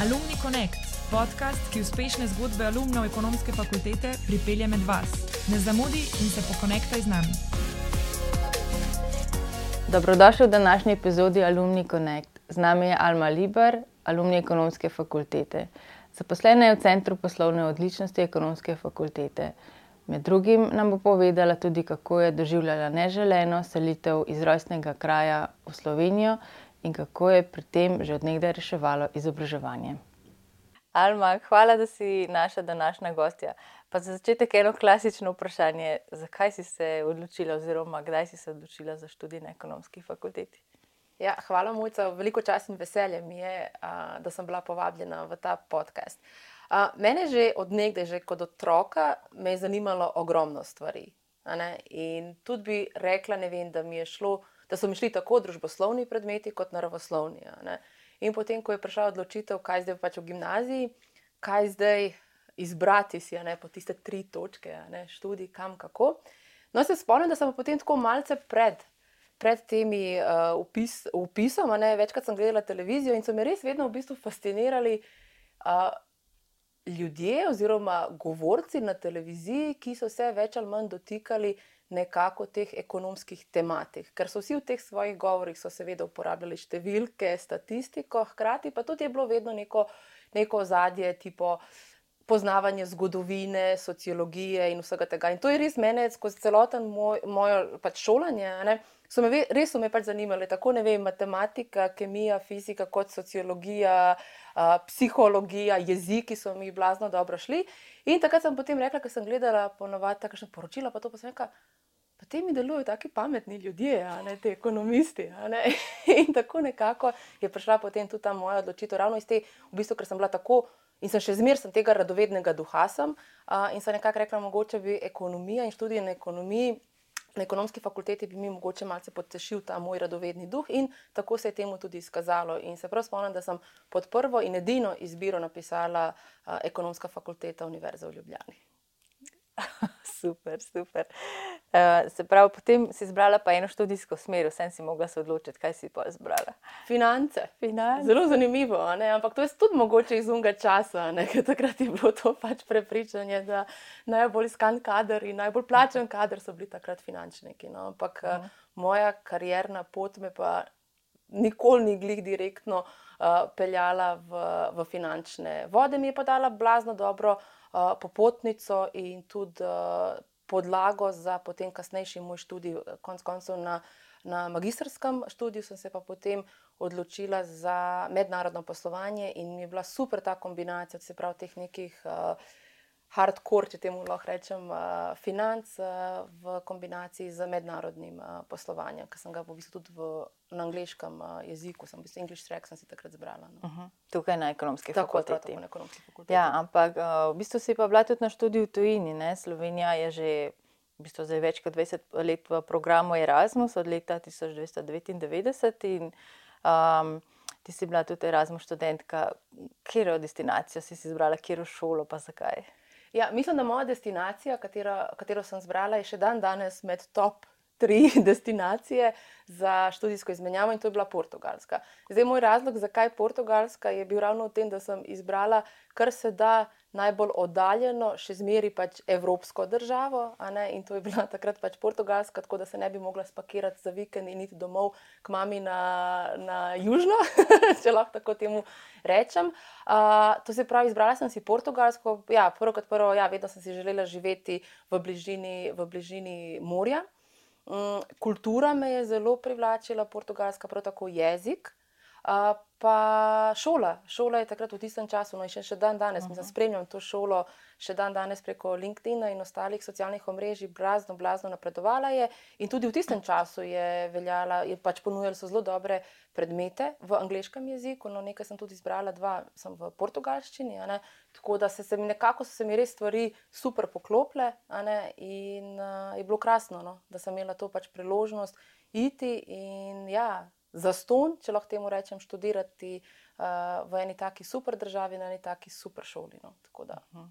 Alumni Connect, podcast, ki uspešne zgodbe alumnov ekonomske fakultete pripelje med vas. Ne zamudi in se pokonektaj z nami. Dobrodošli v današnji epizodi Alumni Connect. Z nami je Alma Liber, alumni ekonomske fakultete. Zaposlena je v Centru poslovne odličnosti ekonomske fakultete. Med drugim nam bo povedala tudi, kako je doživljala neželeno selitev iz rojstnega kraja v Slovenijo in kako je pri tem že odnegdaj reševalo izobraževanje. Alma, hvala, da si naša današnja gostja. Pa za začetek eno klasično vprašanje, zakaj si se odločila, oziroma kdaj si se odločila za študij na ekonomski fakulteti? Ja, hvala, Mojca. Veliko čast in veselje mi je, da sem bila povabljena v ta podcast. Mene že od nekdaj, že kot otroka, me je zanimalo ogromno stvari. In tudi bi rekla, vem, da, šlo, da so mi šli tako družboslovni predmeti, kot naravoslovni. In potem, ko je prišla odločitev, kaj zdaj pač v gimnaziji, kaj zdaj izbrati si, ne, po tiste tri točke, ne, študij, kam, kako. No, se spomnim, da sem potem tako malce pred, pred temi uh, upis, upisom, ne, večkrat sem gledala televizijo in so me res vedno v bistvu fascinirali. Uh, ljudje oziroma govorci na televiziji, ki so se več ali manj dotikali nekako teh ekonomskih tematik. Ker so vsi v teh svojih govorih, seveda uporabljali številke, statistiko, hkrati pa tudi je bilo vedno neko, neko zadje, tipo poznavanje zgodovine, sociologije in vsega tega. In to je res mene skozi celoten moj, mojo pač šolanje. So me, res so me pač zanimali, tako ne vem, matematika, kemija, fizika, kot sociologija, uh, psihologija, jeziki so mi blazno dobro šli. In takrat sem potem rekla, ker sem gledala ponovadi takšne poročila, pa to pa sem rekla. Pa te mi delujejo tako pametni ljudje, ne te ekonomisti. Ne? In tako nekako je prišla potem tudi ta moja odločitev, ravno iz te, v bistvu, ker sem bila tako in sem še zmeraj tega radovednega duha. Sem, uh, in sem nekako rekla, mogoče bi ekonomija in študij na ekonomiji na ekonomski fakulteti bi mi mogoče malce potešil ta moj radovedni duh, in tako se je temu tudi izkazalo. In se prav spomnim, da sem pod prvo in edino izbiro napisala uh, ekonomska fakulteta Univerze v Ljubljani. super, super. Uh, se pravi, potem si izbrala pa eno študijsko smer, vsem si mogla se odločiti, kaj si pa izbrala. Finance. Finance. Zelo zanimivo, ampak to je tudi mogoče iz unga časa, ker takrat je bilo to pač prepričanje, da najbolj iskan kader in najbolj plačen kader so bili takrat finančniki. No? Ampak uh, moja karjerna pot me pa nikoli ni glih direktno uh, peljala v, v finančne vode, mi je pa dala blazno dobro. Uh, popotnico in tudi uh, podlago za potem kasnejši moj študij. Konec koncev na, na magistrskem študiju sem se pa potem odločila za mednarodno poslovanje in mi je bila super ta kombinacija, se pravi, teh nekih. Uh, hardcore, če temu lahko rečem, uh, financ uh, v kombinaciji z mednarodnim uh, poslovanjem, ki sem ga v bistvu tudi v, na angliškem uh, jeziku, sem v bistvu English track, sem si takrat zbrala. No. Uh mhm. -huh. Tukaj na ekonomski tako, fakulteti. Tako, na ekonomski fakulteti. Ja, ampak uh, v bistvu si pa bila tudi na študiju v tujini. Ne? Slovenija je že. V bistvu zdaj več kot 20 let v programu Erasmus, od leta 1999, in um, ti si bila tudi Erasmus študentka. Kjer destinacijo si izbrala, kjer v šolo, pa zakaj? Ja, mislim, da moja destinacija, katero, katero sem zbrala, je še dan danes med top tri destinacije za študijsko izmenjavo in to je bila Portugalska. Zdaj, moj razlog, zakaj Portugalska, je bil ravno v tem, da sem izbrala kar se da najbolj oddaljeno, še zmeri pač evropsko državo. In to je bila takrat pač Portugalska, tako da se ne bi mogla spakirati za vikend in iti domov k mami na, na južno, če lahko tako temu rečem. Uh, to se pravi, izbrala sem si Portugalsko. Ja, prvo kot prvo, ja, vedno sem si želela živeti v bližini, v bližini morja. Um, kultura me je zelo privlačila, portugalska, prav tako jezik. Uh, pa šola. Šola je takrat v tistem času, no in še, še dan danes, uh -huh. spremljam to šolo, še dan danes preko LinkedIn in ostalih socialnih omrežij, blazno, blazno napredovala je. In tudi v tistem času je veljala, je pač ponujala zelo dobre predmete v angliškem jeziku, no nekaj sem tudi izbrala, dva sem v portugalščini. Tako da se, se mi nekako so se mi res stvari super poklople in uh, je bilo krasno, no, da sem imela to pač priložnost iti in ja za ston, če lahko temu rečem, študirati uh, v eni taki super državi, na eni taki super šoli. No. Mhm.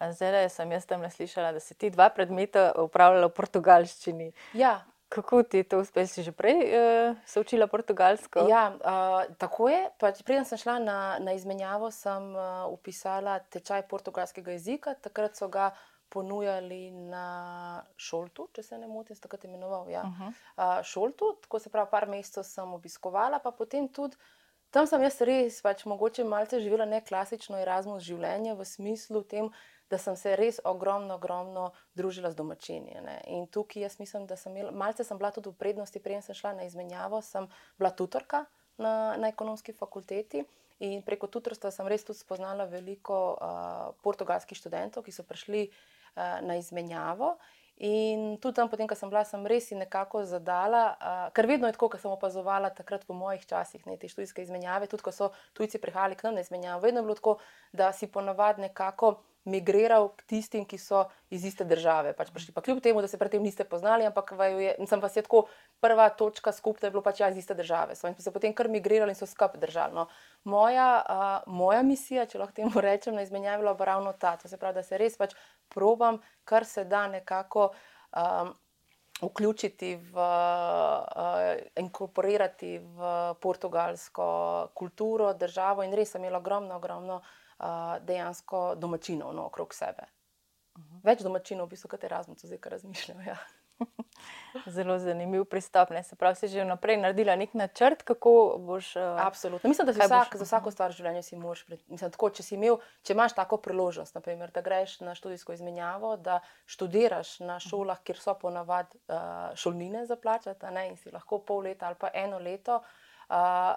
Zdaj sem jaz tam slišala, da si ti dva predmeta upravljala v portugalščini. Ja. Kako ti je to uspelo? Si že prej uh, se učila portugalsko? Ja, uh, tako je. Pač, Preden sem šla na, na izmenjavo, sem uh, upisala tečaj portugalskega jezika. Takrat so ga ponujali na šoltu, če se ne motim, tako je imenoval. Ja. Uh -huh. uh, šoltu, tako se pravi, par mesecev sem obiskovala, pa potem tudi. Tam sem jaz res, pač mogoče malce živela ne klasično Erasmus življenje v smislu tem, da sem se res ogromno, ogromno družila z domačini. Ne. In tukaj jaz mislim, da sem imela, malce sem bila tudi v prednosti, preden sem šla na izmenjavo, sem bila tutorka na, na ekonomski fakulteti. In preko tutorstva sem res tudi spoznala veliko uh, portugalskih študentov, ki so prišli uh, na izmenjavo. In tudi tam, potem, ko sem bila, sem res nekako zadala, uh, ker vedno je tako, kot sem opazovala takrat v mojih časih, ne te študijske izmenjave, tudi ko so tujci prihajali k nam na izmenjavo, vedno je bilo tako, da si ponavadi nekako migriral k tistim, ki so iz iste države. Pač prišli, pa kljub temu, da se predtem niste poznali, ampak je, sem pa se tako prva točka skupaj, da je bilo pač ja iz iste države. So, in so potem kar migrirali in so skupaj držali. No. Moja, uh, moja misija, če lahko temu rečem, na izmenjavi je ravno ta. To se pravi, da se res pač probam, kar se da nekako. Um, Vključiti v, uh, inkorporirati v portugalsko kulturo, državo, in res sem imela ogromno, ogromno uh, dejansko domačinov no, okrog sebe. Uh mhm. -huh. Več domačinov, v bistvu, kot je razumno, zdaj kar razmišljam. Ja. Zelo zanimiv pristop. Ne? Se pravi, si že vnaprej naredila nek načrt, kako boš. Uh, Absolutno. Mislim, da vsak, za vsako stvar v življenju si moraš. Mislim, tako, če, imel, če imaš tako priložnost, naprimer, da greš na študijsko izmenjavo, da študiraš na šolah, kjer so ponavadi uh, šolnine za plačati, in si lahko pol leta ali pa eno leto, uh,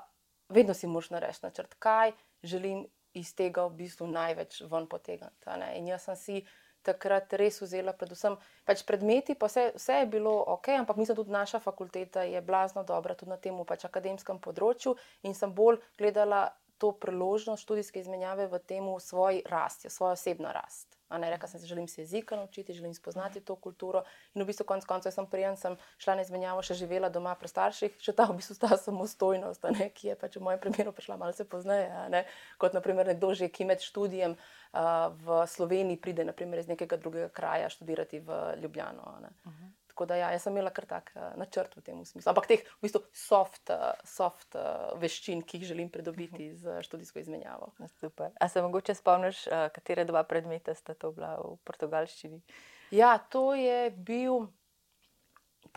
vedno si moraš narediti načrt, kaj želim iz tega v bistvu največ ven potegniti. In jaz sem si takrat res vzela, predvsem pač predmeti, pa vse, vse je bilo ok, ampak mislim, da tudi naša fakulteta je blazno dobra tudi na tem pač akademskem področju in sem bolj gledala to priložnost študijske izmenjave v tem svoji rasti, svojo osebno rast. Ne, rekla sem, da želim se jezika naučiti, želim spoznati to kulturo. In v bistvu, konec koncev, sem prijem, sem šla na izmenjavo, še živela doma pri starših, še ta v bistvu ta samostojnost, ne, ki je pač v mojem primeru prišla malce pozneje. Kot naprimer nekdo že, ki med študijem uh, v Sloveniji pride naprimer, iz nekega drugega kraja študirati v Ljubljano. Uh -huh. Tako da ja, jaz sem imela kar tak uh, načrt v tem smislu. Ampak teh v bistvu soft, uh, soft uh, veščin, ki jih želim pridobiti z študijsko izmenjavo. Super. A se mogoče spomniš, uh, katere dva predmeta sta to bila v portugalščini? Ja, to je bil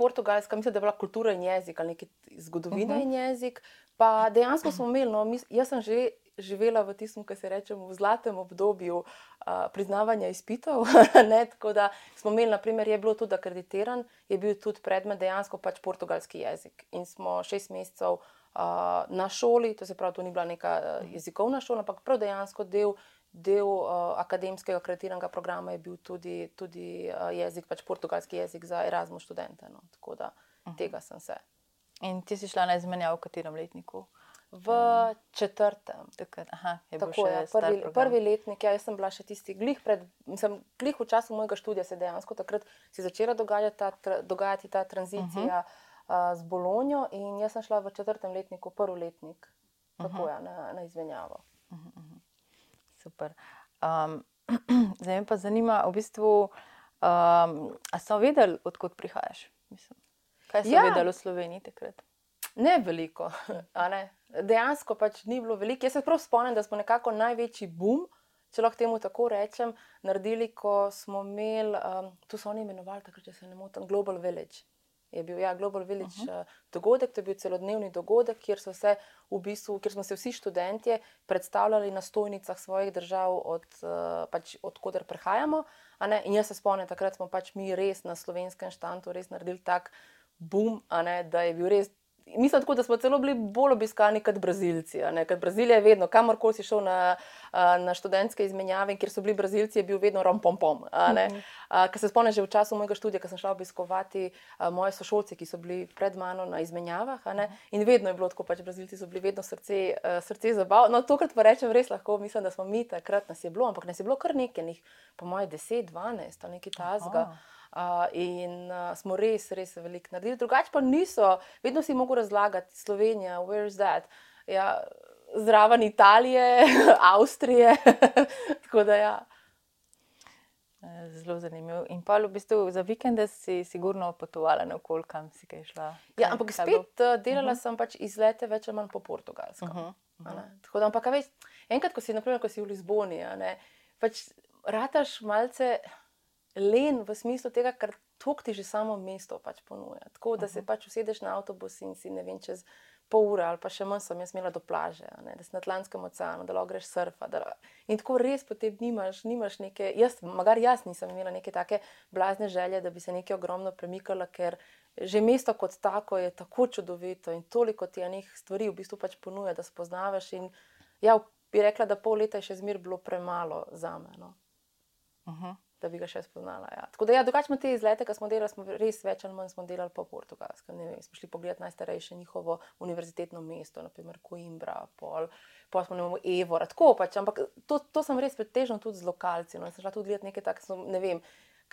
portugalska, mislim, da je bila kultura in jezik ali neki zgodovina uh -huh. in jezik. Pa dejansko smo imeli, no, mis, jaz sem že živela v tistem, kar se reče, v zlatem obdobju uh, priznavanja izpitov. ne, tako da smo imeli, naprimer, je bilo tudi akreditiran, je bil tudi predmet dejansko pač portugalski jezik. In smo šest mesecev uh, na šoli, to se pravi, to ni bila neka uh, jezikovna šola, ampak prav dejansko del. Del uh, akademskega akreditiranega programa je bil tudi, tudi uh, jezik, pač portugalski jezik za Erasmus študente. No. Tako da uh -huh. tega sem se. In ti si šla na izmenjavo v katerem letniku? V četrtem. Tukaj, aha, Tako, ja, prvi, prvi letnik, ja, jaz sem bila še tisti glih, pred, mislim, glih v času mojega študija, se dejansko takrat si začela dogajati ta, tra, dogajati ta tranzicija uh -huh. uh, z Bolonijo in jaz sem šla v četrtem letniku, prvi letnik, tako uh -huh. ja, na, na izmenjavo. Uh -huh, uh. Super. Um, zdaj me pa zanima, v bistvu, um, a so vedeli, odkot prihajaš? Mislim, kaj so ja. vedeli v Sloveniji takrat? Ne veliko, ne? dejansko pač ni bilo veliko. Jaz se prav spomnim, da smo nekako največji boom, če lahko temu tako rečem, naredili, ko smo imeli, um, tu so oni imenovali, tako če se ne motim, Global Village. Je bil ja, Global Village uh -huh. uh, dogodek, to je bil celodnevni dogodek, kjer, se v bistvu, kjer smo se vsi študenti predstavljali na stojnicah svojih držav, od, uh, pač, odkuder prihajamo. In jaz se spomnim, takrat smo pač mi res na slovenskem štantu res naredili tak boom, da je bil res Mislim, tako, da smo celo bili bolj obiskani kot Brazilci. Ker Brazilija je vedno, kamorkoli si šel na, na študentske izmenjave, kjer so bili Brazilci, je bil vedno rompom. Mhm. Ker se spomnim že v času mojega študija, ko sem šla obiskovati moje sošolce, ki so bili pred mano na izmenjavah. In vedno je bilo tako, pač Brazilci so bili vedno srce, srce zabavni. No, tokrat pa rečem res lahko, mislim, da smo mi takrat nas je bilo, ampak nas je bilo kar nekaj, po moje 10, 12 ali nekaj tasga. Aha. Uh, in uh, smo res, res veliko naredili. Drugače pa niso, vedno si mogo razlagati, Slovenija, where is that? Ja, zraven Italije, Avstrije. Tako da ja. Eh, Zelo zanimivo. In pa v bistvu za vikende si sigurno potovala na okolje, kam si kaj šla. Ja, Kaj- ampak kaj bo? spet uh, delala uh -huh. sem pač izlete več ali manj po portugalsko. Uh Mhm, -huh. Tako da, ampak, a veš, enkrat, ko si, naprimer, ko si v Lizboni, ne, pač rataš malce len v smislu tega, tok ti že samo mesto pač ponuja. Tako da se pač usedeš na avtobus in si ne vem, čez pol ure ali pa še manj sem jaz imela do plaže, ne, da si na Atlantskem oceanu, da lahko greš surfa. Da, in tako res potem nimaš, nimaš neke, jaz, magar jaz nisem imela neke take blazne želje, da bi se nekaj ogromno premikala, ker že mesto kot tako je tako čudovito in toliko ti enih stvari v bistvu pač ponuja, da spoznavaš. In ja, bi rekla, da pol leta je še zmer bilo premalo za me. No Mhm. Da bi ga še spoznala. Ja. Tako da, ja, drugače smo te izlete, ki smo delali, smo res več ali manj delali po portugalskem. Vem, smo šli pogledati najstarejše njihovo univerzitetno mesto, naprimer Coimbra, pol, pol smo vem, Evora, tako pač, ampak to, to sem res pretežno tudi z lokalci. No. Sem šla tudi gledati nekaj takega, ne vem,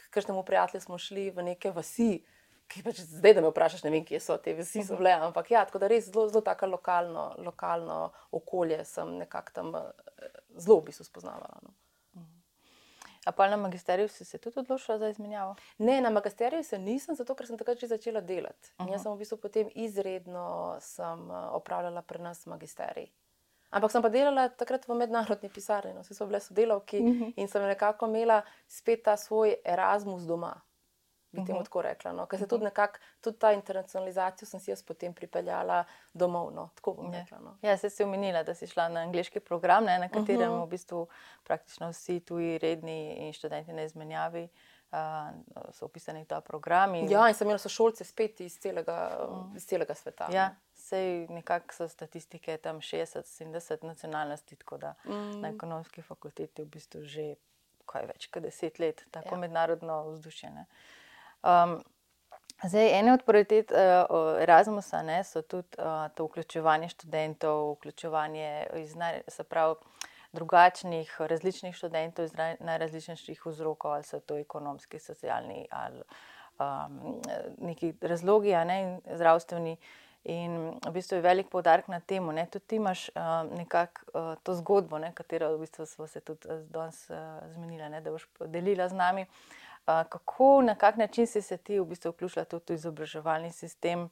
kakšnemu prijatelju smo šli v neke vasi. Ki pač zdaj, da me vprašaš, ne vem, kje so te vsi, so bile, ampak ja, tako da res zelo, zelo tako lokalno, lokalno okolje sem nekako tam eh, zelo v bistvu spoznavala. No. A pa na magisteriju si se tudi odločila za izmenjavo? Ne, na magisteriju se nisem, zato ker sem takrat že začela delati. Uh -huh. Jaz sem v bistvu potem izredno sem, uh, opravljala pri nas magisterij. Ampak sem pa delala takrat v mednarodni pisarni, no, vse so bile sodelavki uh -huh. in sem nekako imela spet ta svoj Erasmus doma. Bi temu uh -huh. tako rekla. No. Ker se tudi nekako, tudi ta internacionalizacijo sem si jaz potem pripeljala domov. No. Tako bom Ja. rekla. No. Ja, se si omenila, da si šla na angliški program, ne, na katerem Mhm. v bistvu praktično vsi tuji redni in študenti na izmenjavi uh, so upisani v ta program. In, Ja, in sem imela sošolce spet iz celega, uh. iz celega sveta. ja sej nekako so statistike tam 60-70 nacionalnosti, tako da mm. na ekonomski fakulteti v bistvu že kaj več kot deset let, tako ja. Mednarodno vzdušje. ne. Um, Zdaj, ena od prioritet uh, Erasmusa ne, so tudi uh, to vključevanje študentov, vključevanje iz naj, se pravi, drugačnih, različnih študentov iz naj- najrazličnejših vzrokov, ali so to ekonomski, socialni ali um, neki razlogi, a ne, in zdravstveni. In v bistvu je velik poudarek na tem. Tudi ti imaš uh, nekako uh, to zgodbo, ne, katero v bistvu smo se tudi danes uh, zmenili, ne, da boš delila z nami. Uh, kako, na kak način si se ti v bistvu vključila tudi v izobraževalni sistem,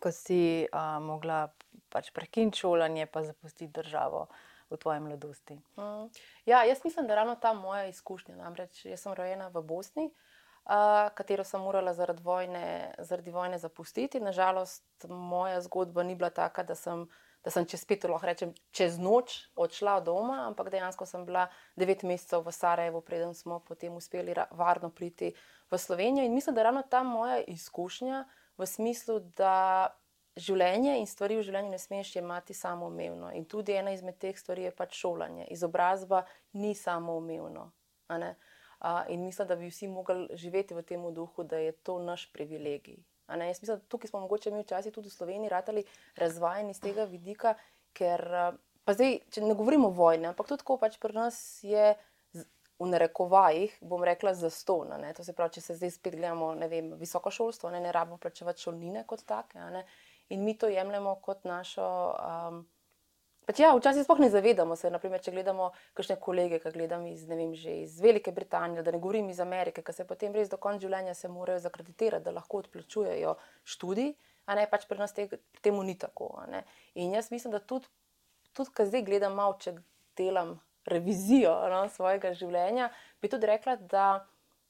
ko si uh, mogla pač prekiniti šolanje, pa zapustiti državo v tvoji mladosti? Mm. Ja, jaz mislim, da ravno ta moja izkušnja. Namreč jaz sem rojena v Bosni, uh, katero sem morala zaradi vojne, zaradi vojne zapustiti. Nažalost, moja zgodba ni bila taka, da sem, da sem čez pet, lahko rečem, čez noč odšla od doma, ampak dejansko sem bila devet mesecev v Sarajevu, preden smo potem uspeli varno priti v Slovenijo. In mislim, da ravno ta moja izkušnja v smislu, da življenje in stvari v življenju ne smeš jemati samoumevno. In tudi ena izmed teh stvari je pač šolanje. Izobrazba ni samoumevno. Uh, in mislim, da bi vsi mogli živeti v tem duhu, da je to naš privilegij. Jaz mislim, da tukaj smo mogoče mi včasih tudi v Sloveniji ratali razvajeni z tega vidika, ker uh, pa zdaj, če ne govorimo o vojni, ampak tudi tako pač pri nas je v narekovajih, bom rekla, zaston. To se pravi, če se zdaj spet gledamo, ne vem, visoko šolstvo, ne, ne rabimo plačevati šolnine kot take. In mi to jemljemo kot našo. Um, Pač ja, včasih sploh ne zavedamo se, naprimer, če gledamo kakšne kolege, ki gledam iz, vem, iz Velike Britanije, da ne govorim iz Amerike, ki se potem res do konca življenja se morajo zakreditirati, da lahko odplačujejo študij, a ne pač pri nas te, temu ni tako. In jaz mislim, da tudi, tudi ko zdaj gledam malo, če delam revizijo no, svojega življenja, bi tudi rekla, da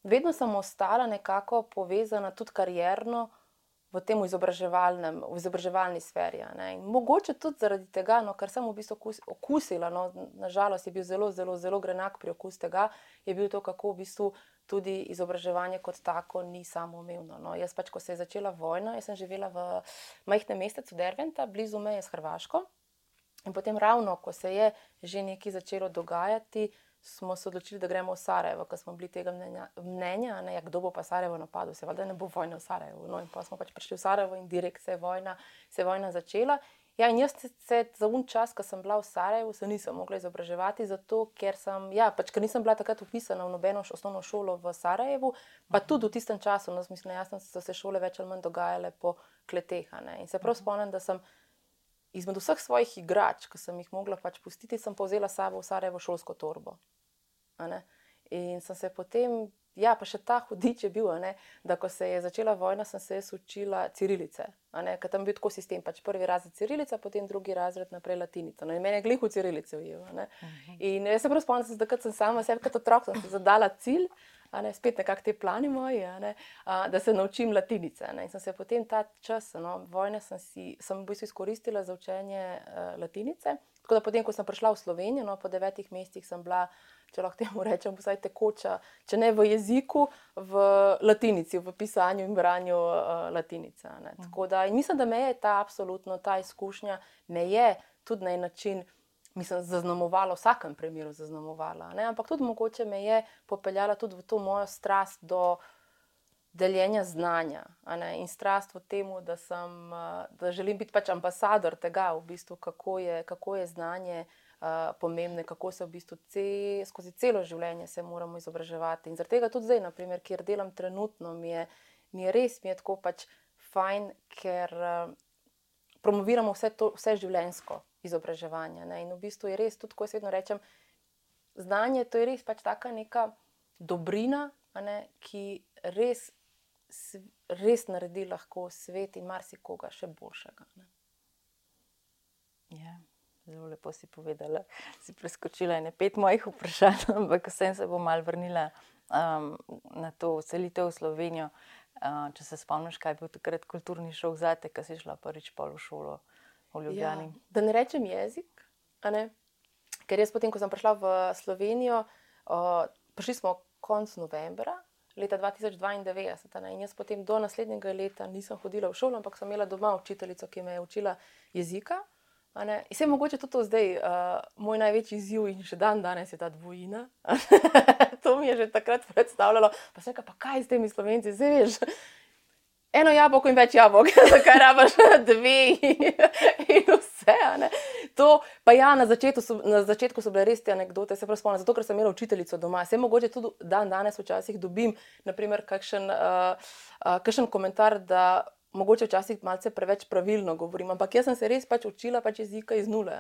vedno sem ostala nekako povezana tudi karierno v tem izobraževalnem, v izobraževalni sferi. mogoče tudi zaradi tega, no, ker sem v bistvu okus, okusila, no, nažalost je bil zelo, zelo, zelo grenak pri okus tega, je bil to, kako v bistvu tudi izobraževanje kot tako ni samoumevno. No. Jaz pač, ko se je začela vojna, sem živela v majhnem mestecu Derventa, blizu meje s Hrvaško. In potem, ravno ko se je že nekaj začelo dogajati, smo se odločili, da gremo v Sarajevo, ker smo bili tega mnenja, mnenja ne, ja, kdo bo pa Sarajevo napadel, seveda ne bo vojna v Sarajevu. No, in pa smo pač prišli v Sarajevo in direkt se je vojna, se je vojna začela. Ja, in jaz se, se za un čas, ko sem bila v Sarajevu, se nisem mogla izobraževati, zato ker, sem, ja, pač, ker nisem bila takrat upisana v nobeno osnovno šolo v Sarajevu, pa tudi v tistem času, no, mislim, jasno, so se šole več ali manj dogajale po kleteh. ne. In se prav spomnim, da sem izmed vseh svojih igrač, ki sem jih mogla pač pustiti, sem povzela sabo v Sarajevo šolsko torbo. In sem se potem, ja, pa še ta hudič je bil, ne, da ko se je začela vojna, sem se jaz učila cirilice. Ker tam je bil tako sistem, pač prvi razred cirilica, potem drugi razred naprej latinica. No, in meni je glih v cirilice ujel. In jaz se prav spomnim, da sem sama sebi kot otrok zadala cilj ne, spet nekako te plani moji, ne, a, da se naučim latinice. Ne. In sem se potem ta čas, no, vojne, sem, si, sem v bistvu izkoristila za učenje uh, latinice. Tako da potem, ko sem prišla v Slovenijo, no, po devetih mesecih sem bila, če lahko temu rečem, vsaj tekoča, če ne v jeziku, v latinici, v pisanju in branju uh, latinice. Mhm. Tako da mislim, da me je ta absolutno ta izkušnja, me je tudi na en način mislim, zaznamovala, v vsakem primeru zaznamovala. Ne? Ampak tudi mogoče me je popeljala tudi v to mojo strast do deljenja znanja in strast v tem, da, da želim biti pač ambasador tega, v bistvu, kako, je, kako je znanje. Uh, pomembne, kako se v bistvu ce, skozi celo življenje moramo izobraževati. In zaradi tega tudi zdaj, naprimer, kjer delam trenutno, mi je, mi je res mi je tako pač fajn, ker uh, promoviramo vse, to, vse življensko izobraževanja. Ne? In v bistvu je res, tudi ko jaz vedno rečem, znanje to je res pač taka neka dobrina, ne? ki res, res naredi lahko svet in marsikoga še boljšega. Ne? Ja. Zelo lepo si povedala, si preskočila ene pet mojih vprašanj, ampak vsem se bom mal vrnila um, na to selitev v Slovenijo. Uh, če se spomniš, kaj je bil takrat kulturni šok za te, ki si šla prvič pol v šolo v Ljubljani. Ja, da ne rečem jezik, ne? ker jaz potem, ko sem prišla v Slovenijo, uh, prišli smo konec novembra. Leta 2092, ne? in jaz potem do naslednjega leta nisem hodila v šolo, ampak sem imela doma učiteljico, ki me je učila jezika. In se je mogoče tudi to zdaj, uh, moj največji izziv in še dan danes je ta dvojina. to mi je že takrat predstavljalo, pa se kaj, kaj s temi slovenci, zdaj veš eno jabolko in več jabolk, zakaj rabaš dve in vse. To, pa ja, na začetku, so, na začetku so bile res te anekdote, se pravi, spomnim, zato ker sem imela učiteljico doma. Se mogoče tudi dan danes včasih dobim, naprimer, kakšen, uh, uh, kakšen komentar, da mogoče včasih malce preveč pravilno govorim, ampak jaz sem se res pač učila pač jezika iz nule.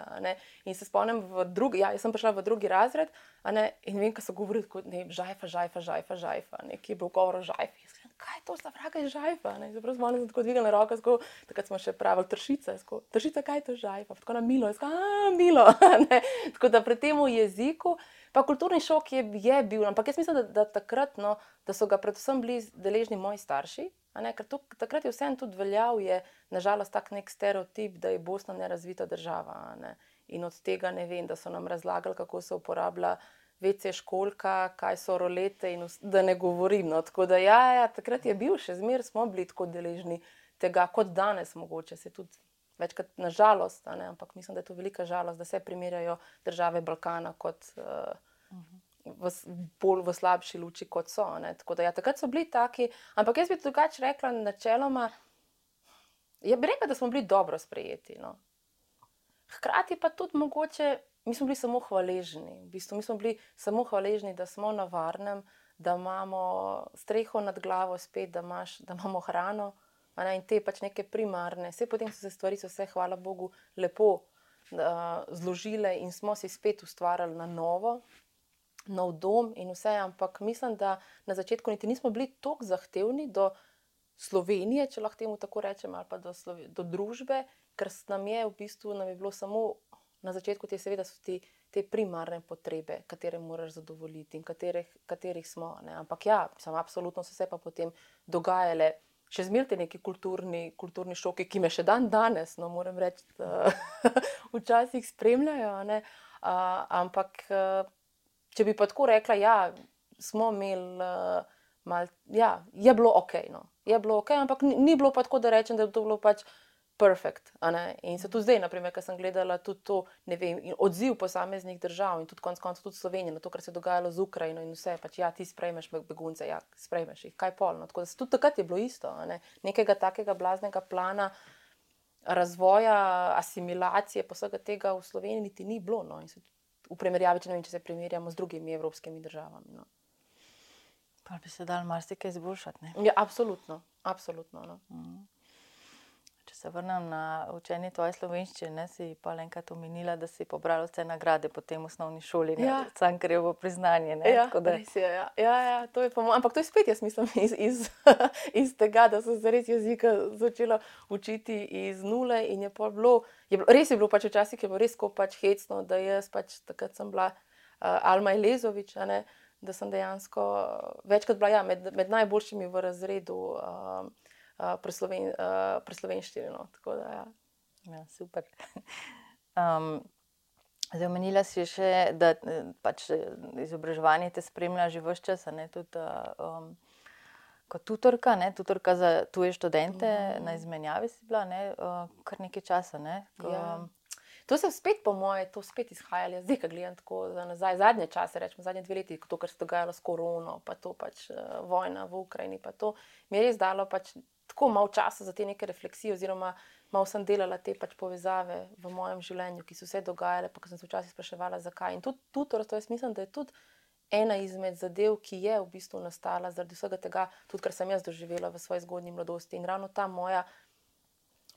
In se spomnim, drugi, ja, jaz sem prišla v drugi razred in vem, kaj so govorili, kot ne, žajfa, žajfa, žajfa, žajfa, neki je bil govor o žajfi. Kaj je to za vraga je žajfa? Zapravo smo se tako dvigali roke, sko, takrat smo še pravili tršice. Sko, tršice, kaj je to žajfa? Tako na milo, sko, a, milo. tako da pri tem jeziku, pa kulturni šok je, je bil, ampak jaz mislim, da, da takrat, no, da so ga predvsem bili deležni moji starši, Ne, ker to, takrat je vseeno tudi veljal, je nažalost tak nek stereotip, da je Bosna nerazvita država. Ne. In od tega ne vem, da so nam razlagali, kako se uporablja vece školka, kaj so rolete, in da ne govorim. No. Tako da ja, ja, takrat je bil, še zmeraj smo bili tako deležni tega, kot danes, mogoče se tudi. Večkrat, nažalost, ampak mislim, da je to velika žalost, da se primerjajo države Balkana kot uh, uh -huh v, bolj v slabši luči, kot so. Da, ja, takrat so bili taki, ampak jaz bi drugače rekla, načeloma, ja, bi rekla, da smo bili dobro sprejeti. No. Hkrati pa tudi mogoče, mi smo bili samo hvaležni. V bistvu, mi smo bili samo hvaležni, da smo na varnem, da imamo streho nad glavo, spet, da, imaš, da imamo hrano. Ne, in te pač neke primarne, vse potem so se stvari, so se, hvala Bogu, lepo uh, zložile in smo si spet ustvarjali na novo, nov dom in vse, ampak mislim, da na začetku niti nismo bili tako zahtevni do Slovenije, če lahko temu tako rečem, ali pa do, do družbe, ker nam je v bistvu nam je bilo samo na začetku te, seveda, so ti. Te primarne potrebe, katere moraš zadovoljiti in katerih, katerih smo. Ne. Ampak ja, sem absolutno se pa potem dogajale, še zmeraj neki kulturni, kulturni šoki, ki me še dan danes, no moram reči, včasih spremljajo. Uh, ampak če bi pa tako rekla, ja, smo imeli, uh, mal, ja, je bilo ok. No. Je bilo ok, ampak ni, ni bilo pa tako, da rečem, da je to bilo pač perfekt. In se tudi zdaj, naprimer, ker sem gledala tudi to, ne vem, odziv posameznih držav in tudi konec koncev tudi Slovenije na to, kar se je dogajalo z Ukrajino in vse, pač ja, ti sprejmeš begunce, ja, sprejmeš jih, kaj polno. Tako da tudi takrat je bilo isto, ne? nekega takega blaznega plana. Razvoja, asimilacije, pa vsega tega v Sloveniji niti ni bilo. No. Se v primerjavi, če, vem, če se primerjamo z drugimi evropskimi državami. No. Pa bi se dal marsikaj izboljšati. Ja, absolutno. absolutno no. mm. Se vrnem na učenje tvoje slovenščine, si pa enkrat omenila, da si pobrala vse nagrade po tem osnovni šoli, Ja. Cankarjevo priznanje. Ne? Ja, da, res je, ja. Ja, ja, to je pa mo- Ampak to je spet, jaz mislim, iz, iz, iz tega, da sem se res jezika začela učiti iz nule. in Je bilo, je bilo, res je bilo pač včasih, je bilo res pač hecno, da jaz pač takrat sem bila uh, Alma Elezovič, a ne, da sem dejansko večkrat bila ja, med, med najboljšimi v razredu uh, uh, pri slovenščini. No. Tako da, ja. ja, super. Um, zdaj, omenila si še, da eh, pač, eh, izobraževanje te spremlja že vse čas, ne tudi um, kot tutorka, ne, tutorka za tuje študente, mm. na izmenjavi si bila ne, uh, kar nekaj časa. Ne, ko, Ja. To se spet, po moje, to spet izhajalo, zdaj, ko gledam tako za nazaj, zadnje čase, rečemo zadnje dve leti, to, kar se je dogajalo s korono, pa to pač uh, vojna v Ukrajini, pa to mi je res dalo pač tako malo časa za te neke refleksije, oziroma malo sem delala te pač povezave v mojem življenju, ki so se dogajale, pa sem se včasih spraševala, zakaj. In tudi tutorstvo, jaz mislim, da je tudi ena izmed zadev, ki je v bistvu nastala zaradi vsega tega, tudi kar sem jaz doživela v svoji zgodnji mladosti in ravno ta moja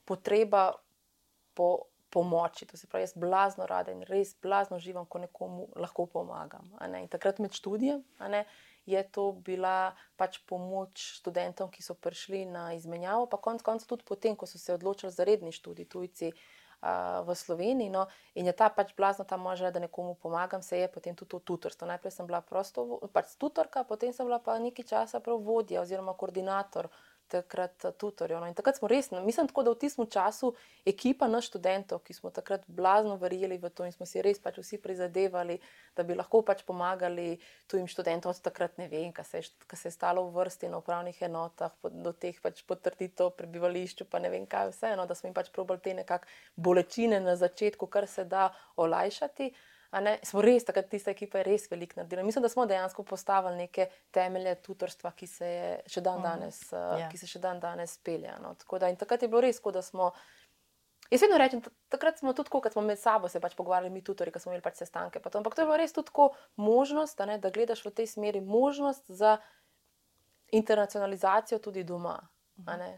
potreba po pomoči. To se pravi, jaz blazno rada in res blazno živam, ko nekomu lahko pomagam. In takrat med študijem je to bila pač pomoč študentom, ki so prišli na izmenjavo, pa konec koncev tudi potem, ko so se odločili za redni študij tujci. a, V Sloveniji. No, in je ta pač blazna ta moja želja, da nekomu pomagam, se je potem tudi to tutorstvo. Najprej sem bila prosto, pač tutorka, potem sem bila pa nekaj časa prav vodja oziroma koordinator takrat eh, tutorjev. No. In takrat smo res, no, mislim, tako, da v tistem času ekipa nas študentov, ki smo takrat blazno verjeli v to in smo si res pač vsi prizadevali, da bi lahko pač pomagali tujim študentom, od takrat ne vem, kaj se, kaj se je stalo v vrsti na upravnih enotah, do teh pač potrditev prebivališču, pa ne vem kaj vse, no, da smo jim pač probali te nekakšne bolečine na začetku, kar se da olajšati. Ne, smo res, takrat tista ekipa je res veliko naredila. Mislim, da smo dejansko postavili neke temelje tutorstva, ki se je še dan danes, uh, Ja. ki se še dan danes pelja. No. Tako Da, in takrat je bilo res, da smo. Jaz vedno rečem, ta- takrat smo tudi, kot smo med sabo se pač pogovarjali, mi tutori, ki smo imeli pač sestanke. pa To, ampak to je bilo res tudi tako možnost, ne, da gledaš v tej smeri možnost za internacionalizacijo tudi doma.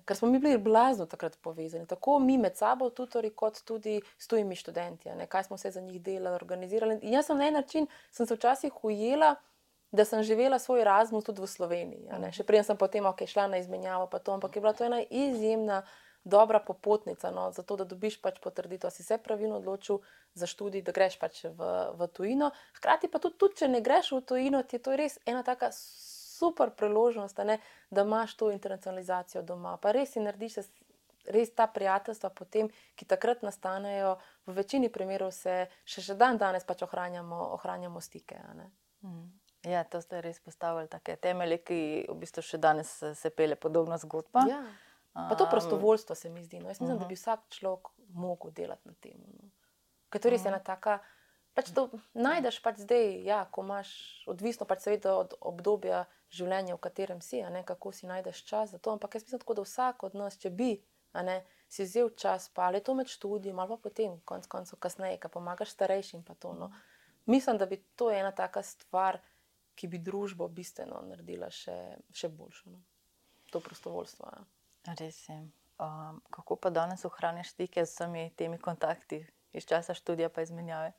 Ker smo mi bili blazno takrat povezani, tako mi med sabo, tutori, kot tudi s tujimi študenti, kaj smo vse za njih delali, organizirali. In jaz sem na en način sem se včasih ujela, da sem živela svoj Erasmus tudi v Sloveniji. Še prej sem potem okay, šla na izmenjavo, pa to, ampak je bila to ena izjemna. Dobra popotnica, no, zato da dobiš pač potrditev, da si se pravilno odločil za študij, da greš pač v, v tujino. Hkrati pa tudi, tudi, če ne greš v tujino, ti je to res ena taka super priložnost, ne, da imaš to internacionalizacijo doma. Pa res si narediš res ta prijateljstva, potem, ki takrat nastanejo, v večini primerov se še, še dan danes pač ohranjamo, ohranjamo stike. Mm. Ja, to ste res postavili take temelje, ki v bistvu še danes se pele podobna zgodba. Ja. Pa to prostovoljstvo se mi zdi. No. Jaz mislim, da Mhm. bi vsak človek mogel delati na tem. No. Ker to je res ena taka. Pač to najdeš pač zdaj, ja, ko imaš, odvisno pač seveda od obdobja življenja, v katerem si, ne, kako si najdeš čas za to. Ampak jaz mislim, tako, da vsak od nas, če bi ne, si vzel čas, pa ali to med študijem, ali pa potem, konec koncev, kasneje, ki pomagaš starejšim. To, no. Mislim, da bi to ena taka stvar, ki bi družbo bistveno naredila še, še boljšo. No. To prostovoljstvo. Ja. Res je. Um, kako pa danes ohranjaš stike z vsemi temi kontakti iz časa študija pa izmenjave?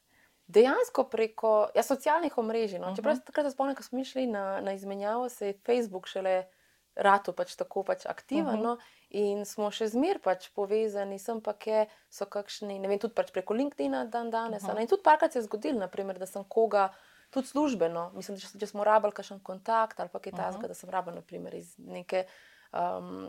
Dejansko preko ja, socialnih omrežij. No. Mhm. Čeprav se takrat spomnim, ko smo šli na, na izmenjavo, se je Facebook šele rado pač tako pač aktiven. Mhm. No. In smo še zmeraj pač povezani, sem pa kje so kakšni, ne vem, tudi pač preko LinkedIn dan danes. Uh Mhm. -huh. In tudi parkrat se je zgodilo, naprimer, da sem koga. Tudi službeno, mislim, da če, če smo rabili kakšen kontakt ali pa kaj takega, uh Mhm. -huh. da sem rabila, naprimer, iz neke, um,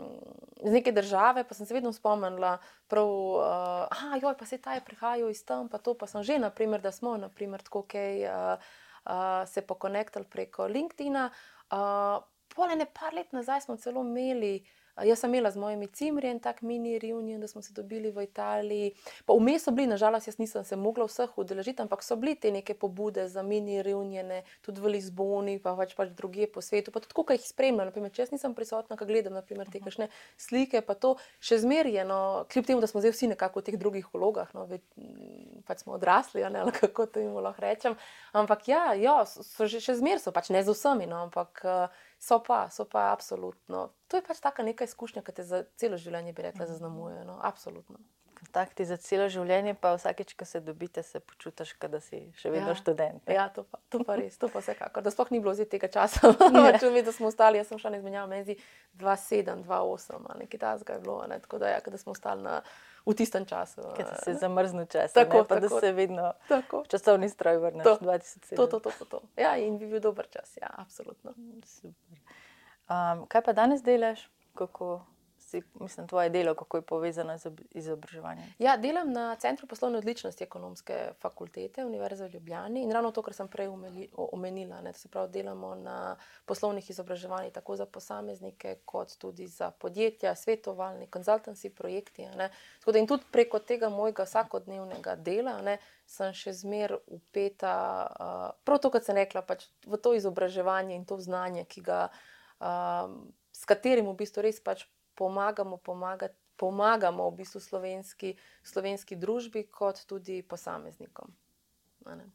iz neke države, pa sem se vedno spomnila, prav, uh, ah, joj, pa se ta je prihajal iz tam, pa to pa sem že, naprimer, da smo, naprimer, tako kaj, uh, uh, se pokonektali preko LinkedIna. Uh, Pole ne par let nazaj smo celo imeli. a, Jaz sem imela z mojimi cimri en tak mini reunion, da smo se dobili v Italiji. Pa vmes so bili, nažalost, jaz nisem se mogla vseh udeležiti, ampak so bili te neke pobude za mini reunione, tudi v Lizboni, pa pač, pač druge po svetu. Pa tudi, ko jih spremljam, naprimer, če jaz nisem prisotna, ko gledam naprimer, te kakšne slike, pa to še zmerjeno, kljub temu, da smo zdaj vsi nekako v teh drugih vlogah, no, ve, pač smo odrasli, a ne, ali kako to jim lahko rečem. Ampak ja, ja so, so že, še zmeraj so, pač ne z vsemi, no, ampak uh, So pa, so pa absolutno. To je pač taka neka izkušnja, ki te za celo življenje, bi rekla, zaznamuje. No? Absolutno. Kontakti za celo življenje, pa vsakeč, ko se dobite, se počutiš, da si še vedno Ja. študent. ne? Ja, to pa, to pa res, to pa vsekakor. Da sploh ni bilo zdaj tega časa. Ja. Če mi, da smo ostali, jaz sem šla na izmenjavo, meni zdi 2-7, 2-8, ali nekaj tasga je bilo. Ne? Tako da, ja, da smo ostali na, v tistem času. Ker se ne. zamrzne čas, Tako, pa da tako. se vedno Tako. časovni stroj vrneš. To. 2007. To, to, to, to, to. Ja, in bi bil dober čas, ja, absolutno. Super. Um, kaj pa danes delaš? Kako si, mislim, tvoje delo, kako je povezano z ob- izobraževanjem? Ja, delam na Centru poslovne odličnosti ekonomske fakultete Univerze v Ljubljani in ravno to, kar sem prej omenila. Ne, se pravi, delamo na poslovnih izobraževanjih tako za posameznike, kot tudi za podjetja, svetovalni, konzultanci, projekti. ne. Tako da in tudi preko tega mojega vsakodnevnega dela ne, sem še zmeraj upeta, uh, prav to, kot sem rekla, pač v to izobraževanje in to znanje, ki ga, um, s katerim v bistvu res pač pomagamo, pomagati, pomagamo v bistvu slovenski, slovenski družbi, kot tudi posameznikom. Ne.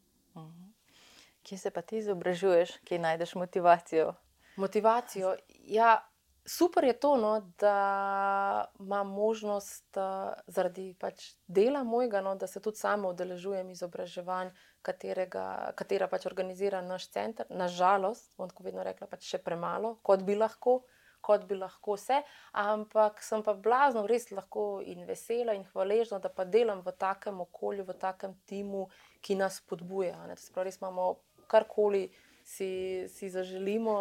Kje se pa ti izobražuješ, kje najdeš motivacijo? Motivacijo. Ja, super je to, no, da imam možnost uh, zaradi pač dela mojega, no, da se tudi sama udeležujem izobraževanj, katerega, katera pač organizira naš center. Nažalost, bom tako vedno rekla, pač še premalo, kot bi lahko. Kot bi lahko vse, ampak sem pa blazno, res lahko in vesela in hvaležna, da pa delam v takem okolju, v takem timu, ki nas spodbuja. a ne. To se pravi, res imamo karkoli si, si zaželimo,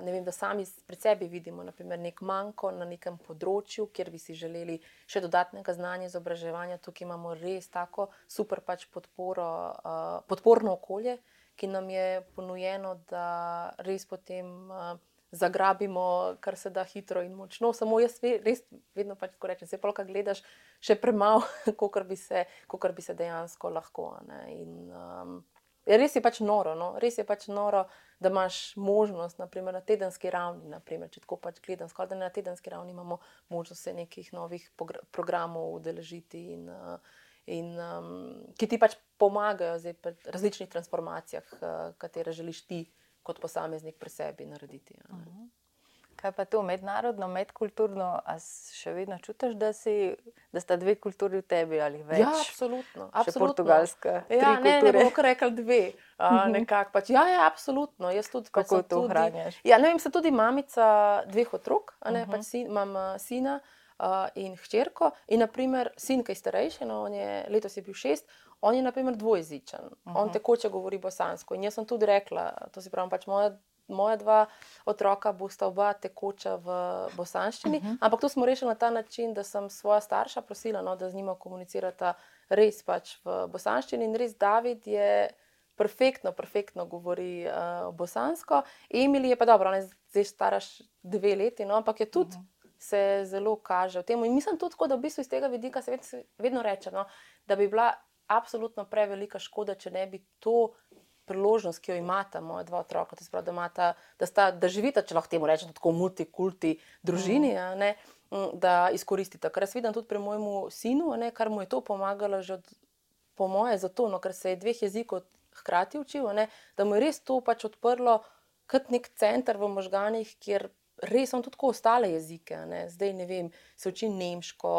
uh, vem, da sami pred sebi vidimo naprimer, nek manjko na nekem področju, kjer bi si želeli še dodatnega znanja, izobraževanja. Tukaj imamo res tako super pač podporo, uh, podporno okolje, ki nam je ponujeno, da res potem. Uh, Zagrabimo, kar se da hitro in močno. Samo jaz ve, res vedno pač tako rečem, se polka gledaš še premalo, kot bi, bi se dejansko lahko. In, um, Ja, res je pač noro, no? res je pač noro, da imaš možnost, naprimer na tedenski ravni, naprimer, če tako pač gledam, skoraj da na tedenski ravni imamo možnost se nekih novih programov udeležiti, in, uh, in, um, ki ti pač pomagajo pri različnih transformacijah, uh, katere želiš ti kot posameznik pri sebi narediti. a ne. Kaj pa to mednarodno, medkulturno, a še vedno čutiš, da, si, da sta dve kulturi v tebi ali več? Ja, absolutno. Absolutno. portugalska, Ja, ne, ne kar rekli dve. Uh, nekako pač, ja, ja, absolutno. Jaz tudi, Kako to ohranjaš? Ja, ne vem, sem tudi mamica dveh otrok, a ne, Mhm. pač sin, imam uh, sina uh, in hčerko. In naprimer, sin, ki je starejši, no, on je, letos je bil šest, on je naprimer dvojezičen. Uh -huh. On tekoče govori bosansko. In jaz sem tudi rekla, to se pravi, pač moja. Moja dva otroka bosta oba tekoča v bosanščini, uh -huh. ampak to smo rešili na ta način, da sem svoja starša prosila, no, da z njima komunicirata res pač v bosanščini. In res David je perfektno, perfektno govori uh, bosansko. Emily je pa dobro, ona je zdaj stara dve leti, no, ampak je tudi. Uh -huh. Se zelo kaže v tem. In mislim tudi, tako, da v bistvu iz tega vidika se ved- se vedno reče, no, da bi bila absolutno prevelika škoda, če ne bi to priložnost, ki jo imata moja dva otroka, to se pravi, da, imata, da, sta, da živita, če lahko temu rečem, tako multikulti družini, a ne, m, da izkoristita. Kar jaz vidim tudi pri mojemu sinu, ne, kar mu je to pomagalo že od, po moje, zato, no, ker se je dveh jezikov hkrati učil, ne, da mu je res to pač odprlo kot nek center v možganih, kjer res on tudi ostale jezike. Ne. Zdaj ne vem, se uči nemško,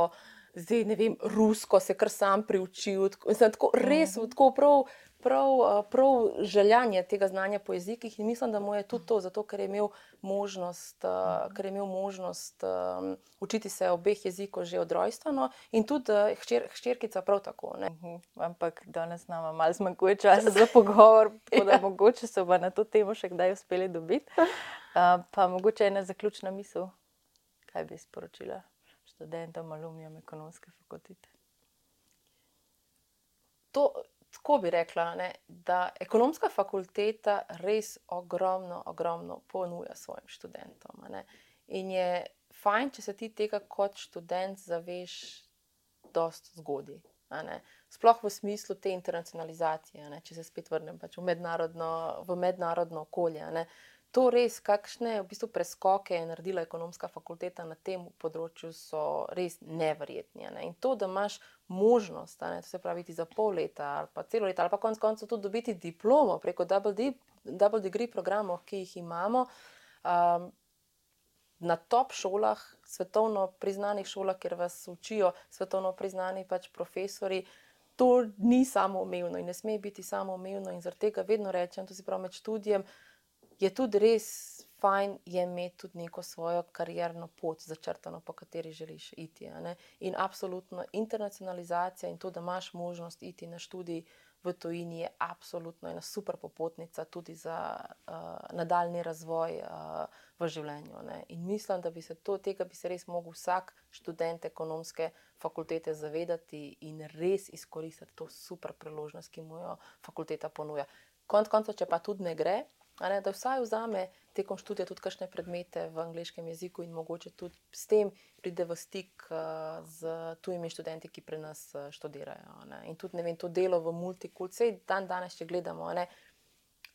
zdaj ne vem, rusko se kar sam priučil. Tako, mislim, tako, res tako prav, prav, eh, prav željanje tega znanja po jezikih in mislim, da mu je tudi to, zato ker je imel možnost, uh, ker je imel možnost um, učiti se obeh jezikov že od rojstva no, in tudi uh, hčer, hčerkica prav tako. Ne. Mhm, Ampak danes nam malo zmanjkuje časa za pogovor, tako da mogoče se bomo na to temo še kdaj uspeli dobiti. Uh, pa mogoče ena zaključna misel, kaj bi sporočila študentom, alumnijem ekonomske fakultete. to, tako bi rekla, ne, da ekonomska fakulteta res ogromno, ogromno ponuja svojim študentom. ne. In je fajn, če se ti tega kot študent zaveš, dosta zgodaj. Sploh v smislu te internacionalizacije, ne, če se spet vrnem pač v, mednarodno, v mednarodno okolje. ne. To res, kakšne v bistvu preskoke je naredila ekonomska fakulteta na tem področju, so res neverjetni. Ne? In to, da imaš možnost, ne, to se pravi, za pol leta ali pa celo leto, ali pa konec koncev tudi dobiti diplomo preko double, di, double degree programov, ki jih imamo, Um, na top šolah, svetovno priznanih šolah, kjer vas učijo svetovno priznani pač profesori, to ni samoumevno in ne sme biti samoumevno. In zaradi tega vedno rečem, da se pravi med študijem, je tudi res fajn je imeti tudi neko svojo karjerno pot, začrtano, po kateri želiš iti. In absolutno internacionalizacija in to, da imaš možnost iti na študij v tujini, je absolutno ena super popotnica tudi za uh, nadaljni razvoj uh, v življenju. Ne? In mislim, da bi se to, tega bi se res mogel vsak študent ekonomske fakultete zavedati in res izkoristiti to super priložnost, ki mu jo fakulteta ponuja. Konec koncev, če pa tudi ne gre, ne, da vsaj vzame tekom študija tudi kakšne predmete v angliškem jeziku in mogoče tudi s tem pride v stik uh, z tujimi študenti, ki pri nas uh, študirajo. Ne. In tudi vem, to delo v multikulti, dan danes, če gledamo. Ne,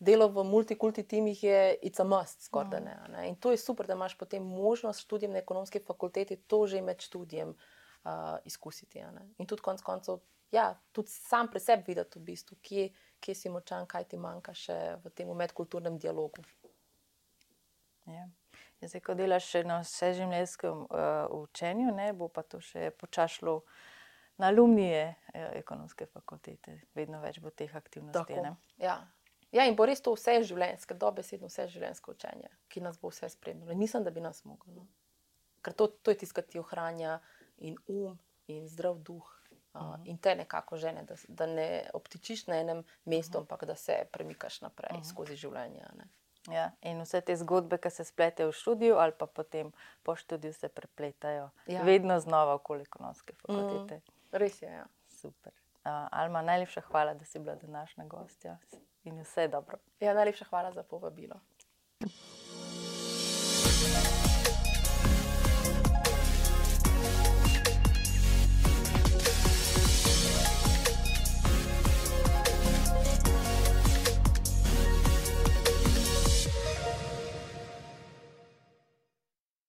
Delo v multikulti timih je it's a must, skoraj da ne, ne. In to je super, da imaš potem možnost študijem na ekonomski fakulteti to že med študijem uh, izkusiti. In tudi konec koncev, ja, tudi sam pri sebi videti, v bistvu, kje, kje si močan, kaj ti manjka še v tem medkulturnem dialogu. Ja. ja. Zdaj, ko delaš na vseživljenjskem uh, učenju, ne, bo pa to še počašlo na alumnije uh, ekonomske fakultete, vedno več bo teh aktivnosti. Ja. ja, in bo res to vse življenjske, dobesedno vse življenjsko učenje, ki nas bo vse spremljalo. Mislim, da bi nas moglo. No? Ker to, to je tisto, kar ti ohranja in um, in zdrav duh. Uh, in te nekako žene, da, da ne obtičiš na enem mestu, uh -huh. ampak da se premikaš naprej uh -huh. skozi življenje. Ne? Ja, in vse te zgodbe, ki se spletejo v študiju, ali pa potem po študiju se prepletajo, ja. vedno znova okoli ekonomske fakultete. Mm, res je. Ja. Super. Uh, Alma, najlepša hvala, da si bila današnja gostja in vse dobro. Ja, najlepša hvala za povabilo. thank you